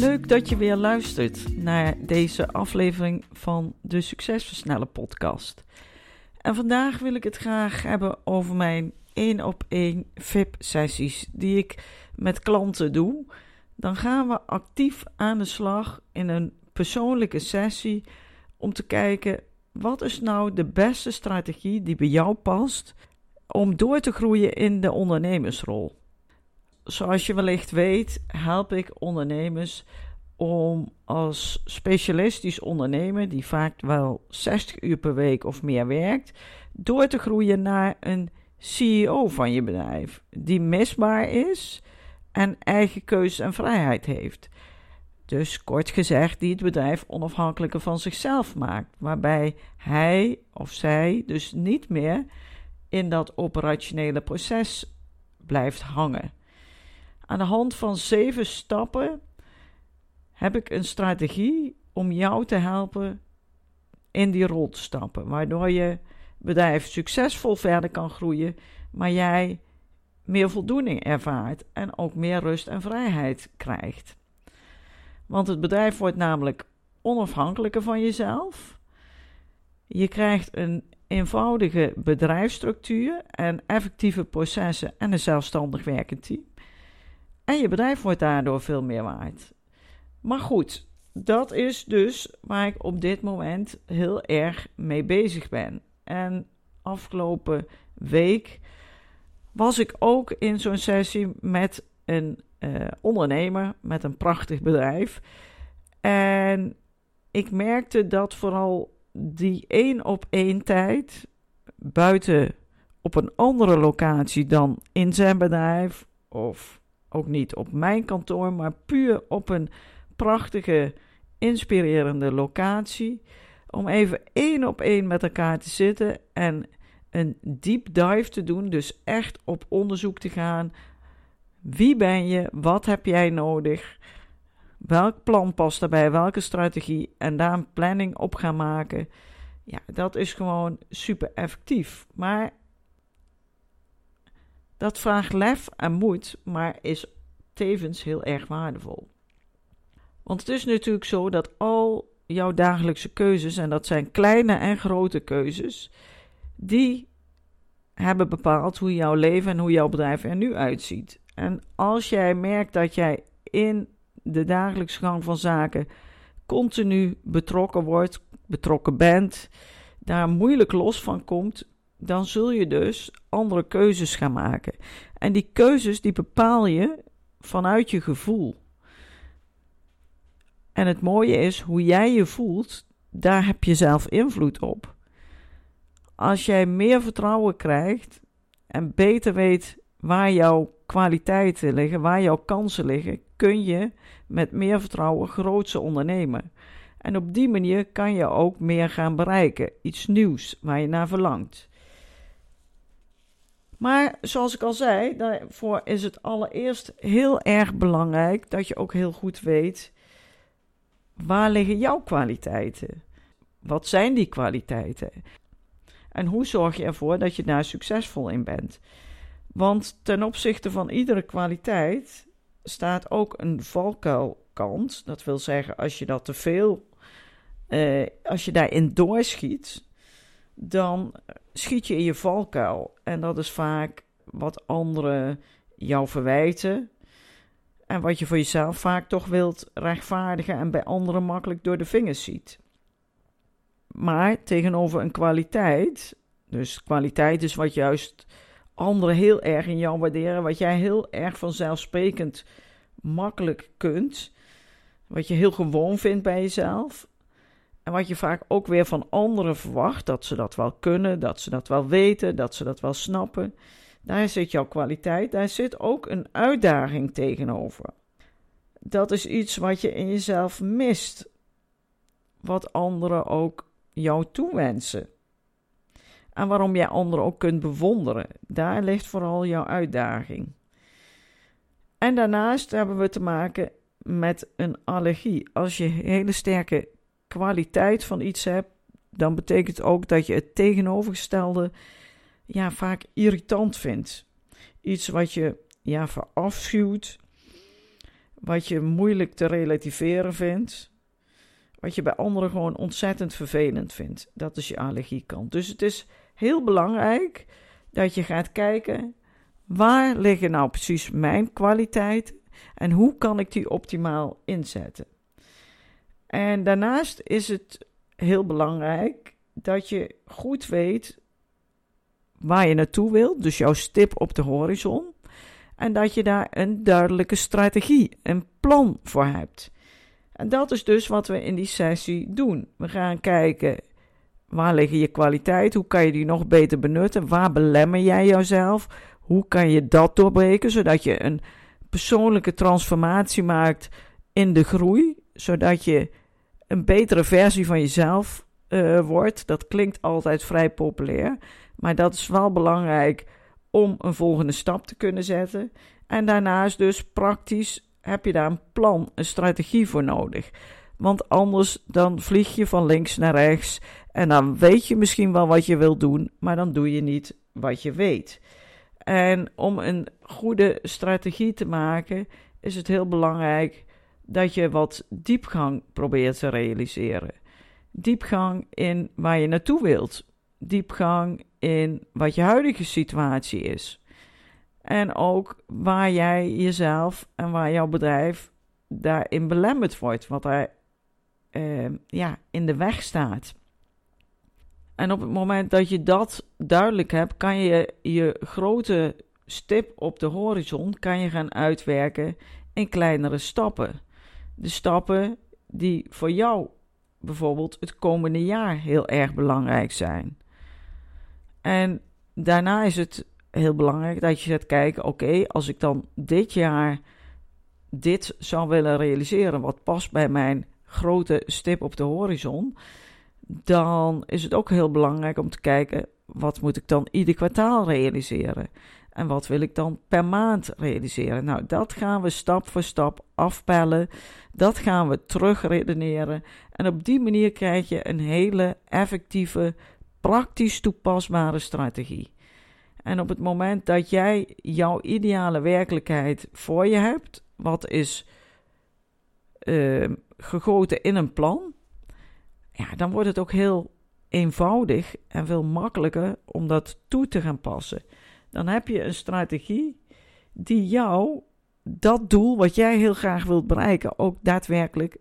Leuk dat je weer luistert naar deze aflevering van de Succesversnellen podcast. En vandaag wil ik het graag hebben over mijn 1 op 1 VIP-sessies die ik met klanten doe. Dan gaan we actief aan de slag in een persoonlijke sessie om te kijken wat is nou de beste strategie die bij jou past om door te groeien in de ondernemersrol. Zoals je wellicht weet, help ik ondernemers om als specialistisch ondernemer, die vaak wel 60 uur per week of meer werkt, door te groeien naar een CEO van je bedrijf, die misbaar is en eigen keuze en vrijheid heeft. Dus kort gezegd, die het bedrijf onafhankelijker van zichzelf maakt, waarbij hij of zij dus niet meer in dat operationele proces blijft hangen. Aan de hand van zeven stappen heb ik een strategie om jou te helpen in die rol te stappen, waardoor je bedrijf succesvol verder kan groeien, maar jij meer voldoening ervaart en ook meer rust en vrijheid krijgt. Want het bedrijf wordt namelijk onafhankelijker van jezelf. Je krijgt een eenvoudige bedrijfsstructuur en effectieve processen en een zelfstandig werkend team. En je bedrijf wordt daardoor veel meer waard. Maar goed, dat is dus waar ik op dit moment heel erg mee bezig ben. En afgelopen week was ik ook in zo'n sessie met een uh, ondernemer met een prachtig bedrijf. En ik merkte dat vooral die één op één tijd buiten op een andere locatie dan in zijn bedrijf of ook niet op mijn kantoor, maar puur op een prachtige, inspirerende locatie. Om even één op één met elkaar te zitten en een deep dive te doen. Dus echt op onderzoek te gaan. Wie ben je? Wat heb jij nodig? Welk plan past daarbij? Welke strategie? En daar een planning op gaan maken. Ja, dat is gewoon super effectief. Maar dat vraagt lef en moed, maar is tevens heel erg waardevol. Want het is natuurlijk zo dat al jouw dagelijkse keuzes, en dat zijn kleine en grote keuzes, die hebben bepaald hoe jouw leven en hoe jouw bedrijf er nu uitziet. En als jij merkt dat jij in de dagelijkse gang van zaken continu betrokken wordt, betrokken bent, daar moeilijk los van komt, dan zul je dus andere keuzes gaan maken. En die keuzes die bepaal je vanuit je gevoel. En het mooie is, hoe jij je voelt, daar heb je zelf invloed op. Als jij meer vertrouwen krijgt en beter weet waar jouw kwaliteiten liggen, waar jouw kansen liggen, kun je met meer vertrouwen grootse ondernemen. En op die manier kan je ook meer gaan bereiken, iets nieuws waar je naar verlangt. Maar zoals ik al zei, daarvoor is het allereerst heel erg belangrijk dat je ook heel goed weet Waar liggen jouw kwaliteiten? Wat zijn die kwaliteiten? En hoe zorg je ervoor dat je daar succesvol in bent? Want ten opzichte van iedere kwaliteit staat ook een valkuilkant. Dat wil zeggen, als je dat te veel, eh, als je daarin doorschiet, dan schiet je in je valkuil. En dat is vaak wat anderen jou verwijten. En wat je voor jezelf vaak toch wilt rechtvaardigen en bij anderen makkelijk door de vingers ziet. Maar tegenover een kwaliteit, dus kwaliteit is wat juist anderen heel erg in jou waarderen, wat jij heel erg vanzelfsprekend makkelijk kunt, wat je heel gewoon vindt bij jezelf. En wat je vaak ook weer van anderen verwacht, dat ze dat wel kunnen, dat ze dat wel weten, dat ze dat wel snappen. Daar zit jouw kwaliteit, daar zit ook een uitdaging tegenover. Dat is iets wat je in jezelf mist, wat anderen ook jou toewensen. En waarom jij anderen ook kunt bewonderen. Daar ligt vooral jouw uitdaging. En daarnaast hebben we te maken met een allergie. Als je hele sterke kwaliteit van iets hebt, dan betekent ook dat je het tegenovergestelde ja, vaak irritant vindt. Iets wat je ja, verafschuwt, wat je moeilijk te relativeren vindt, wat je bij anderen gewoon ontzettend vervelend vindt. Dat is je allergiekant. Dus het is heel belangrijk dat je gaat kijken waar liggen nou precies mijn kwaliteiten en hoe kan ik die optimaal inzetten. En daarnaast is het heel belangrijk dat je goed weet waar je naartoe wilt, dus jouw stip op de horizon, en dat je daar een duidelijke strategie, een plan voor hebt. En dat is dus wat we in die sessie doen. We gaan kijken waar liggen je kwaliteiten, hoe kan je die nog beter benutten, waar belemmer jij jezelf, hoe kan je dat doorbreken, zodat je een persoonlijke transformatie maakt in de groei, zodat je een betere versie van jezelf uh, wordt. Dat klinkt altijd vrij populair, maar dat is wel belangrijk om een volgende stap te kunnen zetten. En daarnaast dus praktisch heb je daar een plan, een strategie voor nodig. Want anders dan vlieg je van links naar rechts en dan weet je misschien wel wat je wilt doen, maar dan doe je niet wat je weet. En om een goede strategie te maken, is het heel belangrijk dat je wat diepgang probeert te realiseren. Diepgang in waar je naartoe wilt. Diepgang in wat je huidige situatie is. En ook waar jij jezelf en waar jouw bedrijf daarin belemmerd wordt, wat daar uh, ja, in de weg staat. En op het moment dat je dat duidelijk hebt, kan je je grote stip op de horizon kan je gaan uitwerken in kleinere stappen. De stappen die voor jou bijvoorbeeld het komende jaar heel erg belangrijk zijn. En daarna is het heel belangrijk dat je gaat kijken: oké, als ik dan dit jaar dit zou willen realiseren, wat past bij mijn grote stip op de horizon, dan is het ook heel belangrijk om te kijken: wat moet ik dan ieder kwartaal realiseren? En wat wil ik dan per maand realiseren? Nou, dat gaan we stap voor stap afpellen. Dat gaan we terugredeneren. En op die manier krijg je een hele effectieve, praktisch toepasbare strategie. En op het moment dat jij jouw ideale werkelijkheid voor je hebt, wat is uh, gegoten in een plan, ja, dan wordt het ook heel eenvoudig en veel makkelijker om dat toe te gaan passen. Dan heb je een strategie die jou dat doel wat jij heel graag wilt bereiken ook daadwerkelijk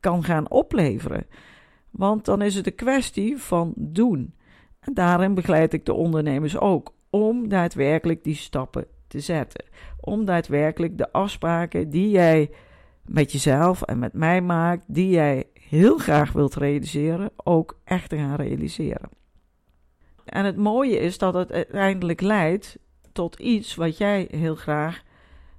kan gaan opleveren. Want dan is het een kwestie van doen. En daarin begeleid ik de ondernemers ook om daadwerkelijk die stappen te zetten. Om daadwerkelijk de afspraken die jij met jezelf en met mij maakt, die jij heel graag wilt realiseren, ook echt te gaan realiseren. En het mooie is dat het uiteindelijk leidt tot iets wat jij heel graag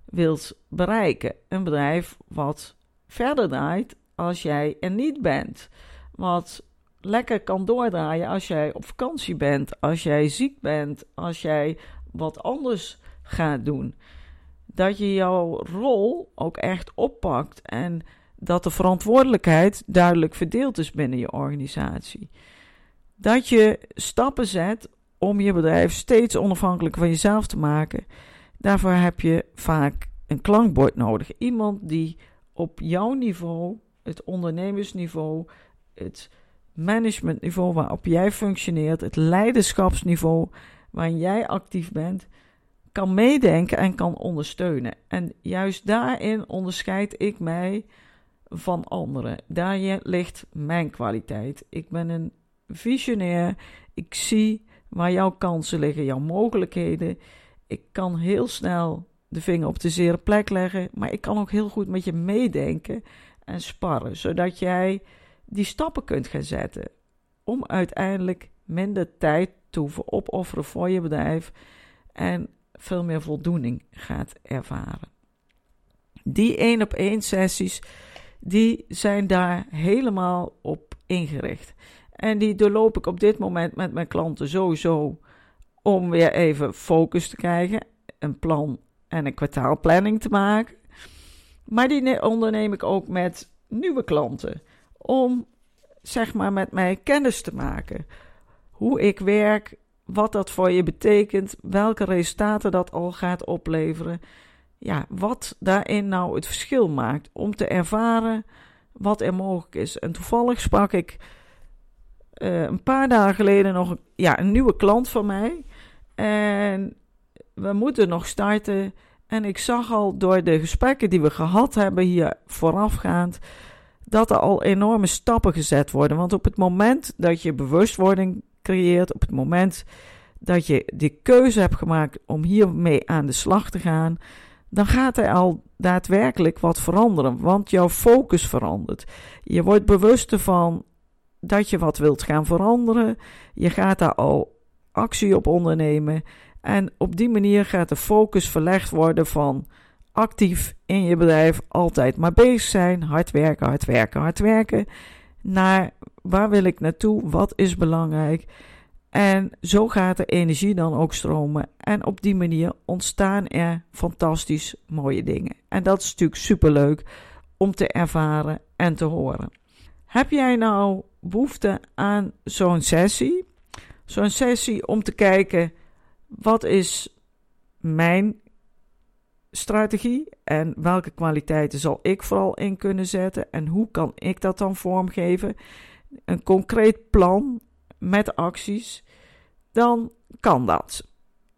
wilt bereiken. Een bedrijf wat verder draait als jij er niet bent. Wat lekker kan doordraaien als jij op vakantie bent, als jij ziek bent, als jij wat anders gaat doen. Dat je jouw rol ook echt oppakt en dat de verantwoordelijkheid duidelijk verdeeld is binnen je organisatie. Dat je stappen zet om je bedrijf steeds onafhankelijker van jezelf te maken. Daarvoor heb je vaak een klankbord nodig. Iemand die op jouw niveau, het ondernemersniveau, het managementniveau waarop jij functioneert, het leiderschapsniveau waarin jij actief bent, kan meedenken en kan ondersteunen. En juist daarin onderscheid ik mij van anderen. Daar ligt mijn kwaliteit. Ik ben een visionair. Ik zie waar jouw kansen liggen, jouw mogelijkheden. Ik kan heel snel de vinger op de zere plek leggen, maar ik kan ook heel goed met je meedenken en sparren, zodat jij die stappen kunt gaan zetten om uiteindelijk minder tijd te hoeven opofferen voor je bedrijf en veel meer voldoening gaat ervaren. Die één op één sessies, die zijn daar helemaal op ingericht. En die doorloop ik op dit moment met mijn klanten sowieso om weer even focus te krijgen, een plan en een kwartaalplanning te maken. Maar die onderneem ik ook met nieuwe klanten om zeg maar met mij kennis te maken. Hoe ik werk, wat dat voor je betekent, welke resultaten dat al gaat opleveren. Ja, wat daarin nou het verschil maakt om te ervaren wat er mogelijk is. En toevallig sprak ik uh, een paar dagen geleden nog ja, een nieuwe klant van mij. En we moeten nog starten. En ik zag al door de gesprekken die we gehad hebben hier voorafgaand. dat er al enorme stappen gezet worden. Want op het moment dat je bewustwording creëert, op het moment dat je de keuze hebt gemaakt om hiermee aan de slag te gaan, dan gaat er al daadwerkelijk wat veranderen. Want jouw focus verandert. Je wordt bewust van dat je wat wilt gaan veranderen. Je gaat daar al actie op ondernemen. En op die manier gaat de focus verlegd worden van actief in je bedrijf altijd maar bezig zijn, hard werken, hard werken, hard werken, naar waar wil ik naartoe, wat is belangrijk. En zo gaat de energie dan ook stromen. En op die manier ontstaan er fantastisch mooie dingen. En dat is natuurlijk superleuk om te ervaren en te horen. Heb jij nou behoefte aan zo'n sessie? Zo'n sessie om te kijken wat is mijn strategie en welke kwaliteiten zal ik vooral in kunnen zetten en hoe kan ik dat dan vormgeven? Een concreet plan met acties, dan kan dat.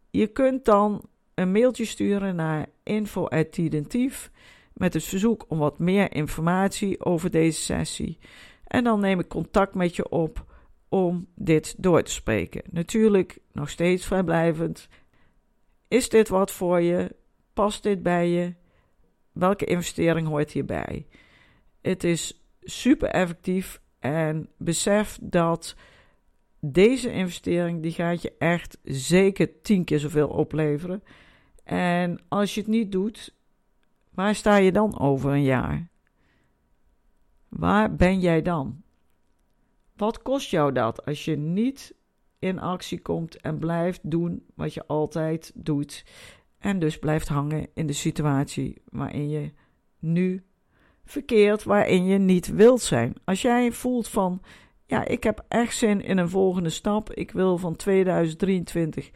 Je kunt dan een mailtje sturen naar info@identief met het verzoek om wat meer informatie over deze sessie. En dan neem ik contact met je op om dit door te spreken. Natuurlijk nog steeds vrijblijvend. Is dit wat voor je? Past dit bij je? Welke investering hoort hierbij? Het is super effectief en besef dat deze investering die gaat je echt zeker tien keer zoveel opleveren. En als je het niet doet, waar sta je dan over een jaar? Waar ben jij dan? Wat kost jou dat als je niet in actie komt en blijft doen wat je altijd doet en dus blijft hangen in de situatie waarin je nu verkeert, waarin je niet wilt zijn? Als jij voelt van, ja, ik heb echt zin in een volgende stap, ik wil van 2023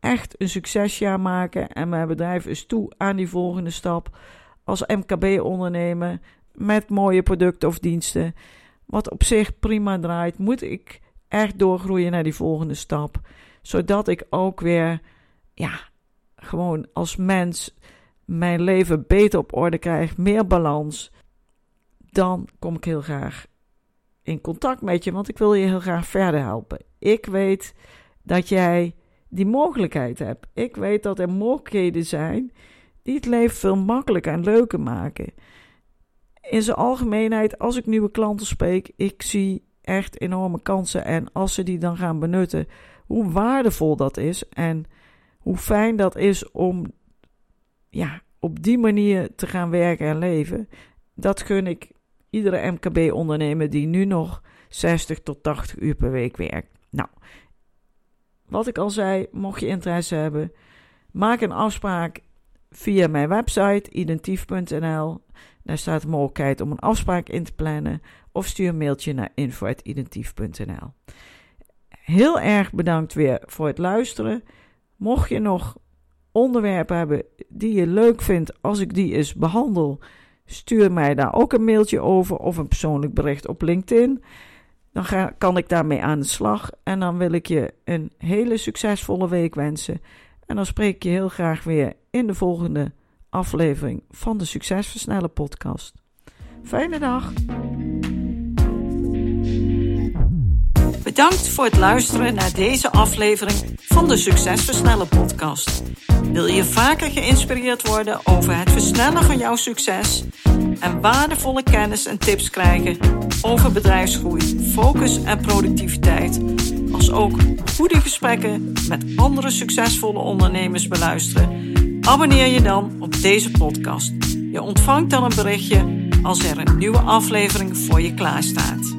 echt een succesjaar maken en mijn bedrijf is toe aan die volgende stap als MKB-ondernemer met mooie producten of diensten, wat op zich prima draait, moet ik echt doorgroeien naar die volgende stap. Zodat ik ook weer, ja, gewoon als mens mijn leven beter op orde krijg, meer balans. Dan kom ik heel graag in contact met je, want ik wil je heel graag verder helpen. Ik weet dat jij die mogelijkheid hebt. Ik weet dat er mogelijkheden zijn die het leven veel makkelijker en leuker maken in zijn algemeenheid, als ik nieuwe klanten spreek, ik zie echt enorme kansen. En als ze die dan gaan benutten, hoe waardevol dat is en hoe fijn dat is om ja, op die manier te gaan werken en leven. Dat gun ik iedere MKB-ondernemer die nu nog 60 tot 80 uur per week werkt. Nou, wat ik al zei, mocht je interesse hebben, maak een afspraak via mijn website identief.nl. Daar staat de mogelijkheid om een afspraak in te plannen of stuur een mailtje naar info.identief.nl. Heel erg bedankt weer voor het luisteren. Mocht je nog onderwerpen hebben die je leuk vindt als ik die eens behandel, stuur mij daar ook een mailtje over of een persoonlijk bericht op LinkedIn. Dan ga, kan ik daarmee aan de slag en dan wil ik je een hele succesvolle week wensen. En dan spreek ik je heel graag weer in de volgende aflevering van de Succesversnellen podcast. Fijne dag! Bedankt voor het luisteren naar deze aflevering van de Succesversnellen podcast. Wil je vaker geïnspireerd worden over het versnellen van jouw succes en waardevolle kennis en tips krijgen over bedrijfsgroei, focus en productiviteit? als ook goede gesprekken met andere succesvolle ondernemers beluisteren, abonneer je dan op deze podcast. Je ontvangt dan een berichtje als er een nieuwe aflevering voor je klaarstaat.